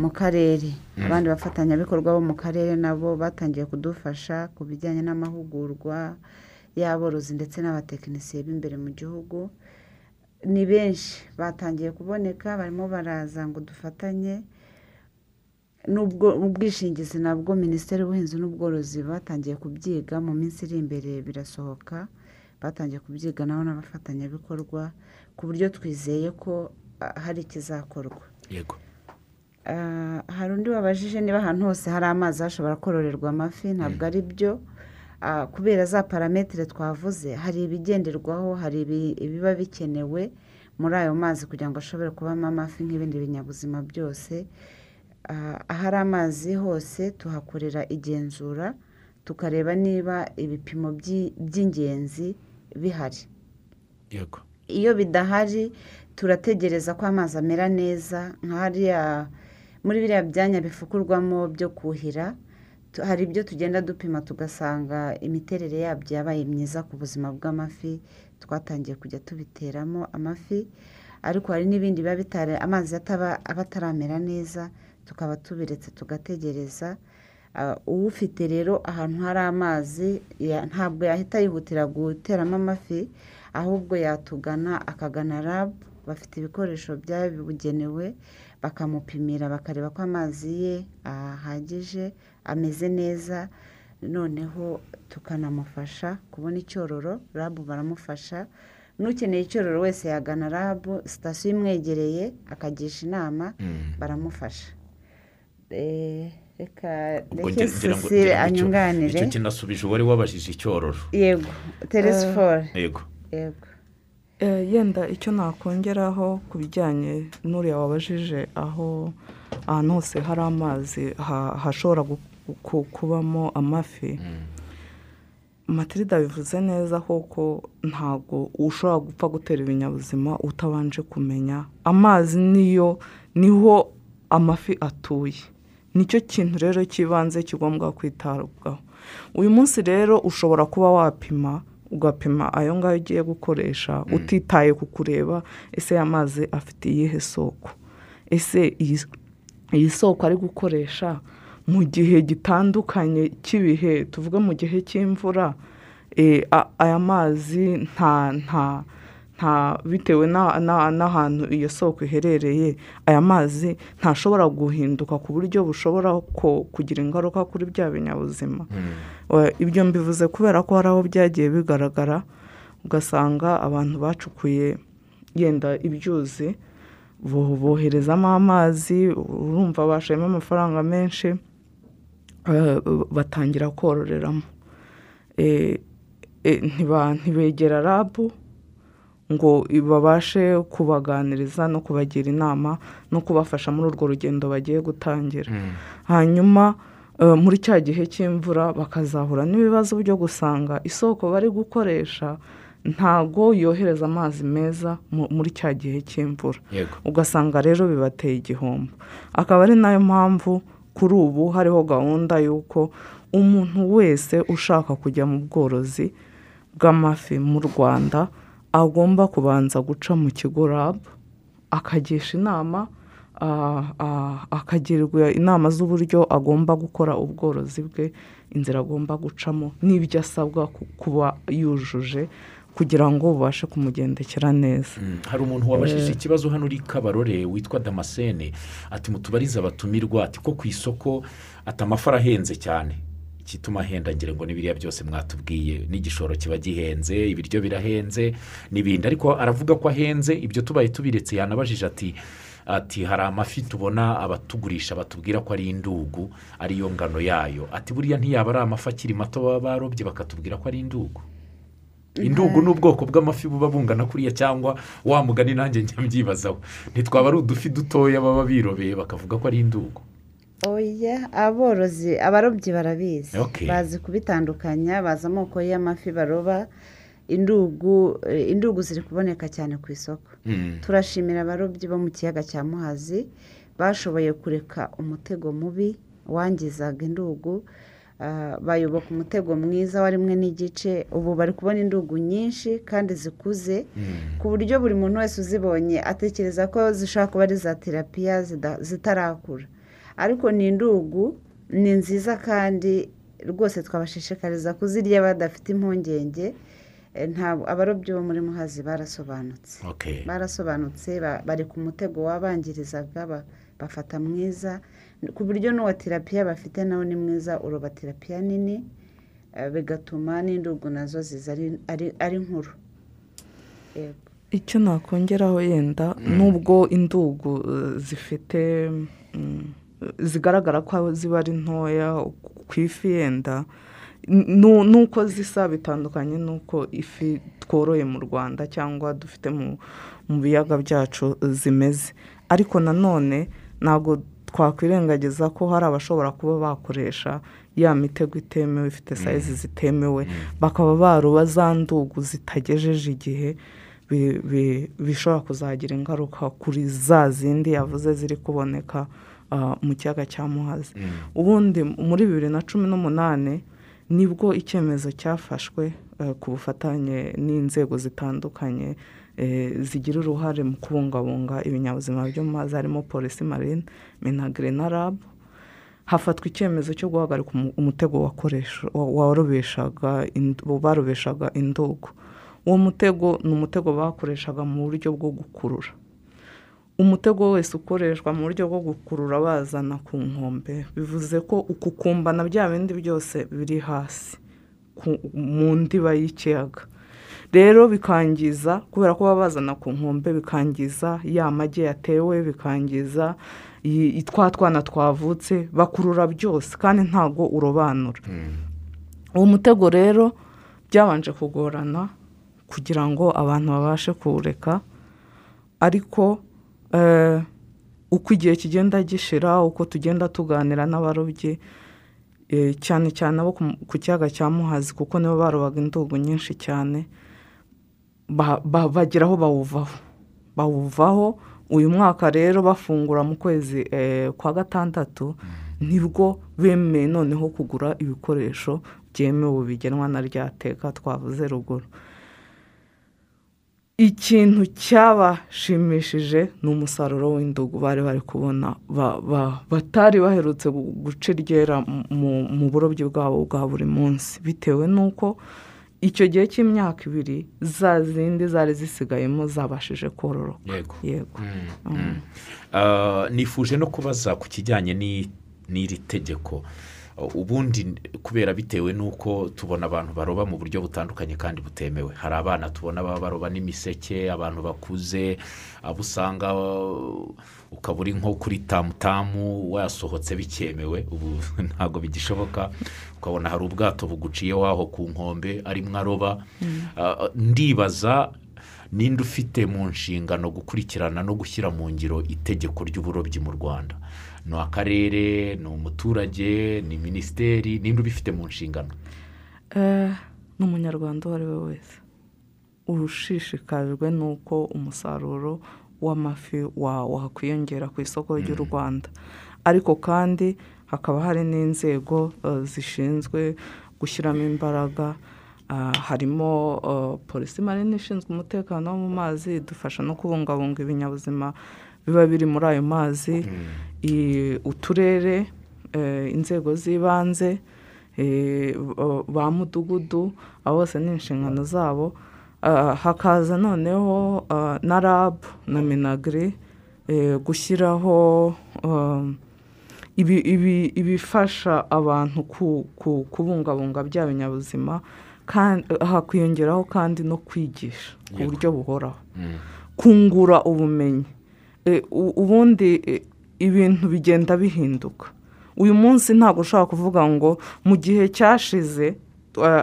mu karere. Abandi bafatanyabikorwa bo mu karere nabo batangiye kudufasha ku bijyanye n'amahugurwa y'aborozi ndetse n'abatekinisiye b'imbere mu gihugu. Ni benshi. Batangiye kuboneka barimo baraza ngo dufatanye. N'ubwo ubwishingizi nabwo minisiteri y'ubuhinzi n'ubworozi batangiye kubyiga mu minsi iri imbere birasohoka. Batangiye kubyiga nabo n'abafatanyabikorwa ku buryo twizeye ko ah, hari ikizakorwa. Yego. Hari undi wabajije niba ahantu hose hari amazi hashobora kororerwa amafi ntabwo ari byo. Ah, kubera za parametero twavuze hari ibigenderwaho hari ibi- ibiba bikenewe muri ayo mazi kugira ngo ashobore kubamo amafi nk'ibindi binyabuzima byose. Ah, ahari amazi hose tuhakorera igenzura tukareba niba ibipimo by'i- by'ingenzi bihari. Yego. Iyo bidahari turategereza ko amazi amera neza nka hariya muri biriya byanya bifukurwamo byo kuhira hari ibyo tugenda dupima tugasanga imiterere yabyo yabaye myiza ku buzima bw'amafi twatangiye kujya tubiteramo amafi ariko hari n'ibindi biba amazi aba ataramera neza tukaba tubiretse tugategereza. Ah, uwufite rero ahantu hari amazi ntabwo yahita yihutira guteramo amafi ahubwo yatugana akagana rabu bafite ibikoresho byabugenewe bakamupimira bakareba ko amazi ye ahagije ameze neza. Noneho tukanamufasha kubona icyororo rabu baramufasha. N'ukeneye icyororo wese yagana rabu sitasiyo imwegereye akagisha inama baramufasha. Eh, reka reke icyo- anyunganire. icyo kinasubije uwari wabajije icyororo. Yego teresiforo yego. Yego. Eh, yenda icyo nakongeraho ku bijyanye n'uriya wabajije aho ahantu hose hari amazi ha- hashobora kubamo amafi. Matilda bivuze neza kuko ntabwo ushobora gupfa gutera ibinyabuzima utabanje kumenya. Amazi niyo ni ho amafi atuye. Nicyo kintu rero cy'ibanze kigomba kwitabwaho. Uyu munsi rero ushobora kuba wapima ugapima ayo ngayo ugiye gukoresha utitaye ku kureba ese aya mazi afite iyihe soko? Ese iyi soko ari gukoresha mu gihe gitandukanye cy'ibihe? Tuvuge mu gihe cy'imvura. Eh, aya mazi nta nta nta bitewe na- na- n'ahantu iyo soko iherereye aya mazi ntashobora guhinduka ku buryo bushobora kugira ingaruka kuri bya binyabuzima. Wa- ibyo mbivuze kubera ko hari aho byagiye bigaragara ugasanga abantu bacukuye yenda ibyuzi bo- boherezamo amazi urumva bashayemo amafaranga menshi eh, batangira kororeramo Eh, eh, ntibegera rabu ngo babashe kubaganiriza no kubagira inama no kubafasha muri urwo rugendo bagiye gutangira. Hanyuma eh, muri cya gihe cy'imvura bakazahura n'ibibazo byo gusanga isoko bari gukoresha ntago yohereza amazi meza mu- muri cya gihe cy'imvura. Ugasanga rero bibateye igihombo. Akaba ari na yo mpamvu kuri ubu hariho gahunda y'uko umuntu wese ushaka kujya mu bworozi bw'amafi mu rwanda agomba kubanza guca mu kigo rabu akagisha inama akagirwa inama z'uburyo agomba gukora ubworozi bwe inzira agomba gucamo n'ibyo asabwa ku- kuba yujuje kugira ngo bubashe kumugendekera neza. Mm, hari umuntu wabajije ikibazo hano uri kabarore witwa damascene ati mutubarize abatumirwa ati ko ku isoko ati amafi arahenze cyane. Igituma ahenda ngira ngo ni biriya byose mwatubwiye. N'igishoro kiba gihenze ibiryo birahenze n'ibindi. Ariko aravuga ko ahenze ibyo tubaye tubiretse. Yanabajije ati ati hari amafi tubona abatugurisha batubwira ko ari indugu ariyo ngano yayo. Ati buriya ntiyaba ari amafi akiri mato baba barobye bakatubwira ko ari indugu. Indugu ni ubwoko bw'amafi buba bungana kuriya cyangwa wa mugani nanjye njya mbyibazaho. Ntitwaba ari udufi dutoya baba birobeye bakavuga ko ari indugu. Oya aborozi abarobyi barabizi. Bazi kubitandukanya bazi amoko y'amafi baroba. Indugu indugu ziri kuboneka cyane ku isoko. Mm. turashimira abarobyi bo mu kiyaga cya muhazi. Bashoboye kureka umutego mubi wangizaga indugu. Ah, bayoboka umutego mwiza wa rimwe n'igice. Ubu bari kubona indugu nyinshi kandi zikuze. Ku buryo buri muntu wese uzibonye atekereza ko zishobora kuba ari za terapiya zitarakura. Ariko ni indugu ni nziza kandi rwose twabashishikariza kuzirya badafite impungenge Eh, ntabwo abarobyi bo muri muhazi barasobanutse Okay. barasobanutse ba- bari ku mutego wabangirizaga ba- bafata mwiza ku buryo n'uwa terapiya bafite nawe ni mwiza uroba terapiya nini eh, bigatuma n'indugu na zo ziza ari- nkuru Yego. icyo nakongeraho yenda nubwo indugu eh, zifite mm, zigaragara ko ziba ari ntoya ku ifi yenda nu- nuko zisa bitandukanye n'uko ifi tworoye mu rwanda cyangwa dufite mu biyaga byacu zimeze. Ariko nanone ntabwo twakwirengagiza ko hari abashobora kuba bakoresha ya mitego itemewe ifite sayizi zitemewe. Bakaba baroba za ndugu zitagejeje igihe bi- bi- bishobora kuzagira ingaruka kuri za zindi yavuze ziri kuboneka mu kiyaga cya muhazi. Ubundi muri bibiri na cumi n'umunani ni bwo icyemezo cyafashwe eh, ku bufatanye n'inzego zitandukanye eh, zigira uruhare mu kubungabunga ibinyabuzima byo mu mazi harimo polisi marine minagre na rab. Hafatwa icyemezo cyo guhagarika umu- umutego warobeshaga barobeshaga indugu. Uwo mutego ni umutego bakoreshaga mu buryo bwo gukurura. Umutego wese ukoreshwa mu buryo bwo gukurura bazana ku nkombe. Bivuze ko ukukumba na bya bindi byose biri hasi mu ndiba y'ikiyaga. Rero bikangiza kubera ko baba bazana ku nkombe bikangiza ya magi yatewe bikangiza twa twana twavutse bakurura byose kandi ntago urobanura. Uwo mutego rero byabanje kugorana kugira ngo abantu babashe kuwureka ariko uko igihe kigenda gishira uko tugenda tuganira n'abarobyi eh, cyane cyane abo ku- kiyaga cya muhazi kuko nibo barobaga indugu nyinshi cyane ba- ba- bagera aho bawuvaho. Bawuvaho uyu mwaka rero bafungura mu kwezi eh, kwa gatandatu ni bwo bemeye noneho kugura ibikoresho byemewe bigenwa na rya teka twavuze ruguru. Ikintu cyabashimishije ni umusaruro w'indugu bari bari kubona ba- ba- batari baherutse gu- guca iryera mu- burobyi bwabo bwa buri munsi. Bitewe n'uko icyo gihe cy'imyaka ibiri za zindi zari zisigayemo zabashije kororoka. Yego. Yego. Ah, nifuje no kubaza ku kijyanye n'i- n'iri tegeko. Ubundi kubera bitewe n'uko tubona abantu baroba mu buryo butandukanye kandi butemewe. Hari abana tubona baba baroba n'imiseke abantu bakuze abo usanga ukaba uri nko kuri tamutamu wasohotse bikemewe. Ubu ntabwo bigishoboka. Ukabona hari ubwato buguciyeho aho ku nkombe arimo aroba. Ah, ndibaza ninde ufite mu nshingano gukurikirana no gushyira mu ngiro itegeko ry'uburobyi mu rwanda. Ni akarere ni umuturage ni minisiteri ninde ubifite mu nshingano? Eh, ni umunyarwanda uwo ari we wese. Ushishikajwe n'uko umusaruro w'amafi wa- wakwiyongera ku isoko ry'u rwanda. Ariko kandi hakaba hari n'inzego eh, zishinzwe gushyiramo imbaraga. Ah, harimo eh, polisi marine ishinzwe umutekano wo mu mazi idufasha no kubungabunga ibinyabuzima biba biri muri ayo mazi i- uturere eh, inzego z'ibanze eh, ba- mudugudu abo bose ni inshingano zabo. Ah, hakaza noneho ah, na rab na minagiri eh, gushyiraho ibi- ibi- ibifasha abantu ku- ku- kubungabunga bya binyabuzima hakwiyongeraho kandi no kwigisha ku buryo buhoraho. Kungura ubumenyi. Ubundi e, ibintu bigenda bihinduka. Uyu munsi ntabwo ushobora kuvuga ngo mu gihe cyashize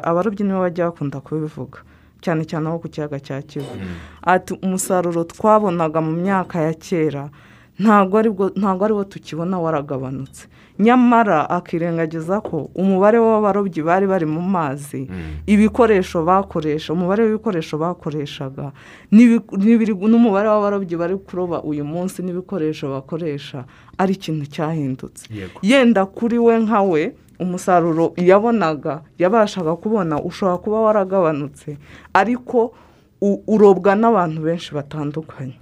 abarobyi nibo bajya bakunda kubivuga cyane cyane abo ku kiyaga cya kivu. Ati umusaruro twabonaga mu myaka ya kera ntabwo ari wo tukibona waragabanutse. Nyamara akirengagiza ko umubare w'abarobyi bari bari mu mazi ibikoresho bakoresha umubare w'ibikoresho bakoreshaga n'umubare w'abarobyi bari kuroba uyu munsi n'ibikoresho bakoresha ari ikintu cyahindutse. Yenda kuri we nka we umusaruro yabonaga yabashaga kubona ushobora kuba waragabanutse ariko urobwa n'abantu benshi batandukanye.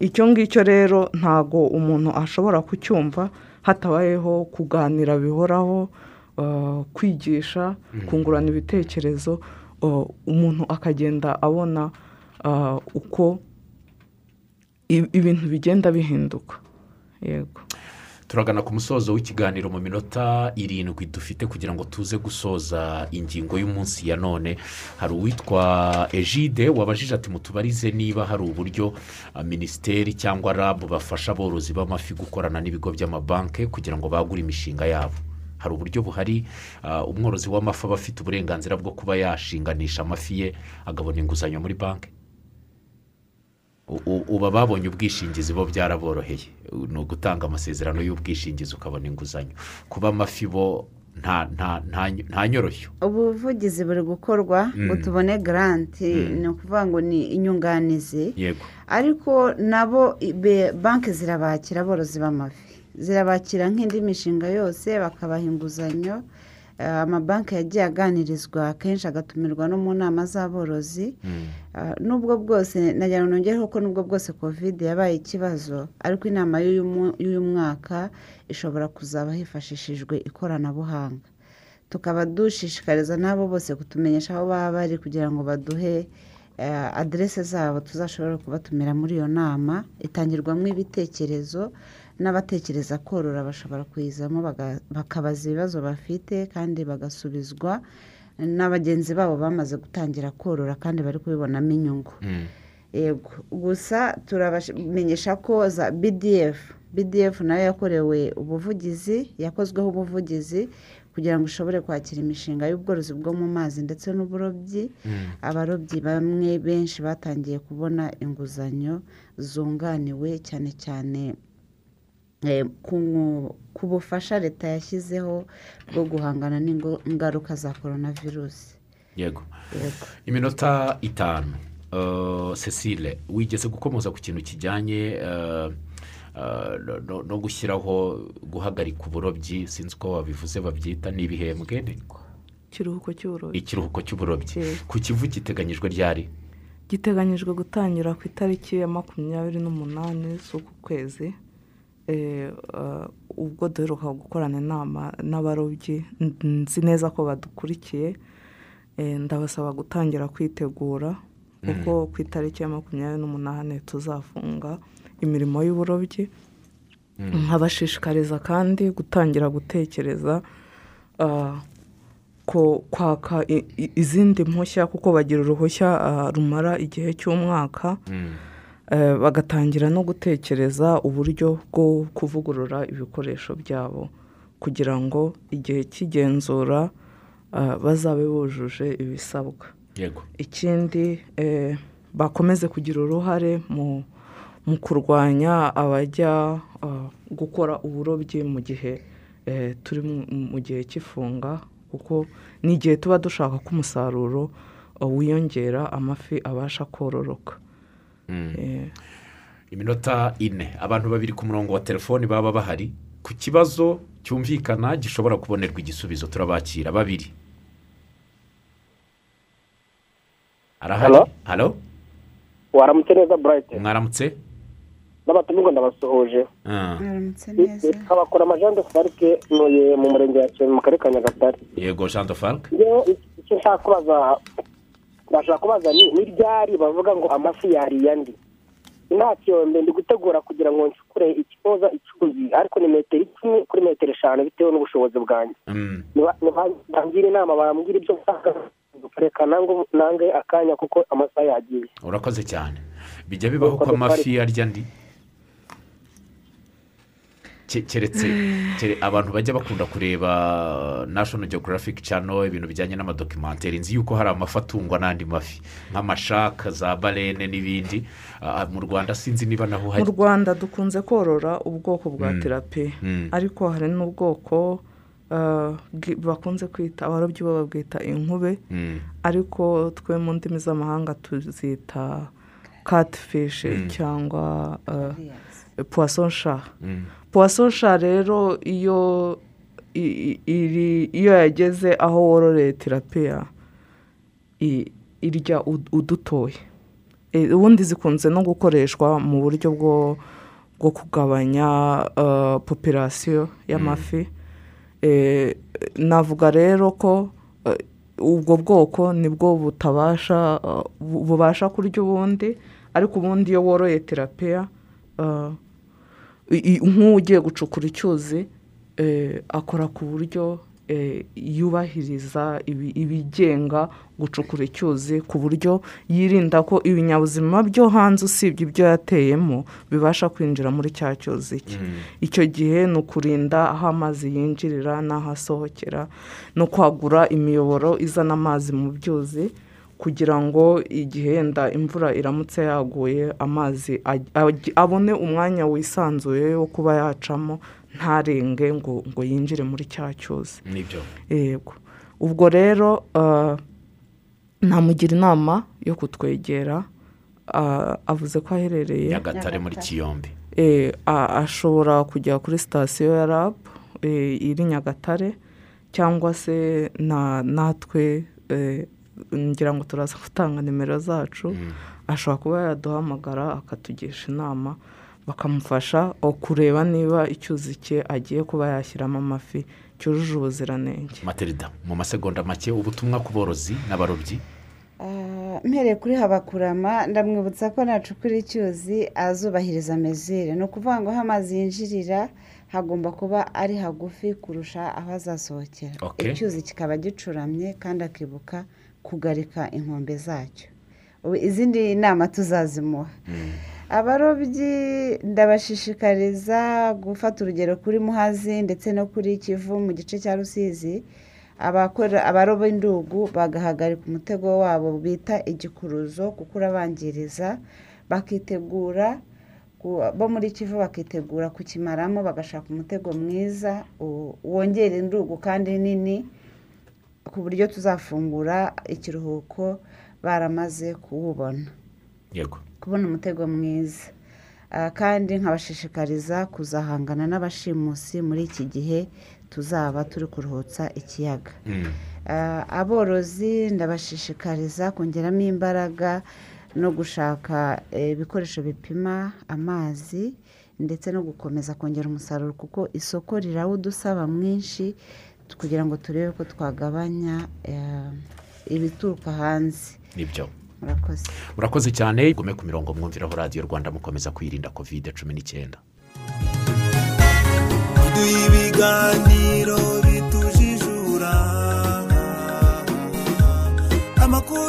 Icyo ngicyo rero ntago umuntu ashobora kucyumva hatabayeho kuganira bihoraho uh, kwigisha kungurana ibitekerezo uh, umuntu akagenda abona uh, uko ibintu bigenda bihinduka. Yego. Turagana ku musozo w'ikiganiro mu minota irindwi dufite kugira ngo tuze gusoza ingingo y'umunsi ya none. Hari uwitwa ejide wabajije ati mutubarize niba hari uburyo ah, minisiteri cyangwa rabu bafasha aborozi b'amafi gukorana n'ibigo by'amabanki kugira ngo bagure imishinga yabo. Hari uburyo buhari ah, umworozi w'amafi aba afite uburenganzira bwo kuba yashinganisha amafi ye agabona inguzanyo muri banki. Uba babonye ubwishingizi bo byaraboroheye. Ni ugutanga amasezerano y'ubwishingizi ukabona inguzanyo. Kuba amafi bo nta nta nta nta nyoroshyo ubuvugizi buri gukorwa ngo tubone garanti ni ukuvuga ngo ni inyunganizi. Yego. Ariko nabo banki zirabakira aborozi b'amafi. Zirabakira nk'indi mishinga yose bakabaha inguzanyo amabanki yagiye aganirizwa kenshi agatumirwa no mu nama z'aborozi. Ah, nubwo bwose nagira ngo nongereho ko nubwo bwose kovide yabaye ikibazo ariko inama y'uyu mwaka ishobora kuzaba hifashishijwe ikoranabuhanga. Tukaba dushishikariza n'abo bose kutumenyesha aho baba bari kugira ngo baduhe eh, aderese zabo tuzashobore kubatumira muri iyo nama. Itangirwamo ibitekerezo n'abatekereza korora bashobora kuyizamo bakabaza ibibazo bafite kandi bagasubizwa na bagenzi babo bamaze gutangira korora kandi bari kubibonamo inyungu. Mm. yego. Gusa turabamenyesha ko za bdf bdf na yo yakorewe ubuvugizi yakozweho ubuvugizi kugira ngo ishobore kwakira imishinga y'ubworozi bwo mu mazi ndetse n'uburobyi. Abarobyi bamwe benshi batangiye kubona inguzanyo zunganiwe cyane cyane ku- ku bufasha leta yashyizeho bwo guhangana n'ingaruka za korona virusi yego. Iminota itanu. Uh, cecile wigeze gukomoza ku kintu kijyanye uh, no- gushyiraho guhagarika uburobyi? Sinzi uko babivuze babyita ni ibihembwe ni- ikiruhuko cy'uburobyi. Ikiruhuko cy'uburobyi. Yego. ku kivu giteganyijwe ryari? Giteganyijwe gutangira ku itariki ya makumyabiri n'umunani z'uku kwezi. Eh, ubwo duheruka gukorana inama n'abarobyi nzi neza ko badukurikiye Eh, ndabasaba gutangira kwitegura kuko ku itariki ya makumyabiri n'umunani tuzafunga imirimo y'uburobyi. Nkabashishikariza kandi gutangira gutekereza ah, ko kwaka izindi mpushya kuko bagira uruhushya ah, rumara igihe cy'umwaka. Eh, bagatangira no gutekereza uburyo bwo kuvugurura ibikoresho byabo kugira ngo igihe cy'igenzura ah, bazabe bujuje ibisabwa. Yego. Ikindi eh, bakomeze kugira uruhare mu mu kurwanya abajya gukora uburobyi mu gihe eh, turi mu- gihe cy'ifunga kuko ni igihe tuba dushaka ko umusaruro wiyongera amafi abasha kororoka. Eh, iminota ine. Abantu babiri ku murongo wa telefoni baba bahari. Ku kibazo cyumvikana gishobora kubonerwa igisubizo. Turabakira. Babiri. Arahari? Halo waramutse neza burayiti mwaramutse? N'abatumirwa ndabasuhuje Ah, mwaramutse neza. abakora amajande farike ntuye mu murenge wa kiyovu mu karere ka nyagatare. Yego jean de farc rero icyo nshaka kubaza ndashaka kubaza ni ryari? Bavuga ngo amafi yariye andi. Nta kiyombe ndi gutegura kugira ngo nsukure ikipoza icyuzi ariko ni metero icumi kuri metero eshanu bitewe n'ubushobozi bwanjye. Mm, bangira inama bambwira ibyo nshaka reka nange nange akanya kuko amasaha yagiye. Urakoze cyane. Bijya bibaho ko amafi arya andi. Keretse kere- abantu bajya bakunda kureba national geographic channel ibintu bijyanye n'amadokimenteri nzi yuko hari amafi atungwa n'andi mafi. Nk'amashaka za barene n'ibindi. Ah, mu rwanda sinzi niba naho mu hari rwanda dukunze korora ubwoko bwa terapi Mm. ariko hari n'ubwoko ah, bakunze kwita abarobyi bo babwita inkube Mm, ariko twe mu ndimi z'amahanga tuzita katifishi cyangwa puwasonsha mm, puwasonsha rero iyo iri- iyo yageze aho wororeye terapiya irya ud- udutoya E, ubundi zikunze no gukoreshwa mu buryo bwo bwo kugabanya uh, popirasiyo y'amafi. E, navuga rero ko uh, ubwo bwoko ni bwo butabasha uh, bu- bubasha kurya ubundi ariko ubundi iyo woroye terapiya nk'ugiye gucukura icyuzi eh, akora ku buryo eh, yubahiriza ibi- ibigenga gucukura icyuzi ku buryo yirinda ko ibinyabuzima byo hanze usibye ibyo yateyemo bibasha kwinjira muri cya cyuzi cye. Icyo gihe ni ukurinda aho amazi yinjirira n'aho asohokera no kwagura imiyoboro izana amazi mu byuzi kugira ngo igihe yenda imvura iramutse yaguye amazi abone umwanya wisanzuye wo kuba yacamo ntarenge ngo ngo yinjire muri cya cyuzi. Nibyo. Yego. Ubwo rero ah, namugira inama yo kutwegera ah, avuze ko aherereye nyagatare muri kiyombi. Eh, a- ashobora kujya kuri sitasiyo ya rab eh, iri nyagatare cyangwa se na natwe eh, ngira ngo turaza gutanga nimero zacu ashobora kuba yaduhamagara akatugisha inama bakamufasha kureba niba icyuzi cye agiye kuba yashyiramo amafi cyujuje ubuziranenge. Materida mu masegonda make ubutumwa ku borozi n'abarobyi? Ah, mpereye kuri habakurama ndamwibutsa ko nacukura icyuzi azubahiriza mezire ni ukuvuga ngo aho amazi yinjirira hagomba kuba ari hagufi kurusha aho azasohokera. Okay. icyuzi kikaba gicuramye kandi akibuka kugarika inkombe zacyo. Izindi nama tuzazimuha. Abarobyi ndabashishikariza gufata urugero kuri muhazi ndetse no kuri kivu mu gice cya rusizi. Abaroba indugu bagahagarika umutego wabo bita igikuruzo kuko urabangiriza bakitegura bo muri kivu bakitegura kukimaramo bagashaka umutego mwiza wongera indugu kandi nini ku buryo tuzafungura ikiruhuko baramaze kuwubona. Yego. Kubona umutego mwiza. Ah, kandi nkabashishikariza kuzahangana n'abashimusi muri iki gihe tuzaba turi kuruhutsa ikiyaga. Mm. Ah, aborozi ndabashishikariza kongeramo imbaraga no gushaka eh, ibikoresho bipima amazi ndetse no gukomeza kongera umusaruro kuko isoko rirawudusaba mwinshi kugira ngo turebe ko twagabanya eh, ibituruka hanze. Nibyo. Murakoze. Murakoze cyane. Gume ku mirongo mwumviraho radiyo rwanda mukomeza kwirinda kovide cumi n'icyenda. Ibiganiro bitujijura. Amakuru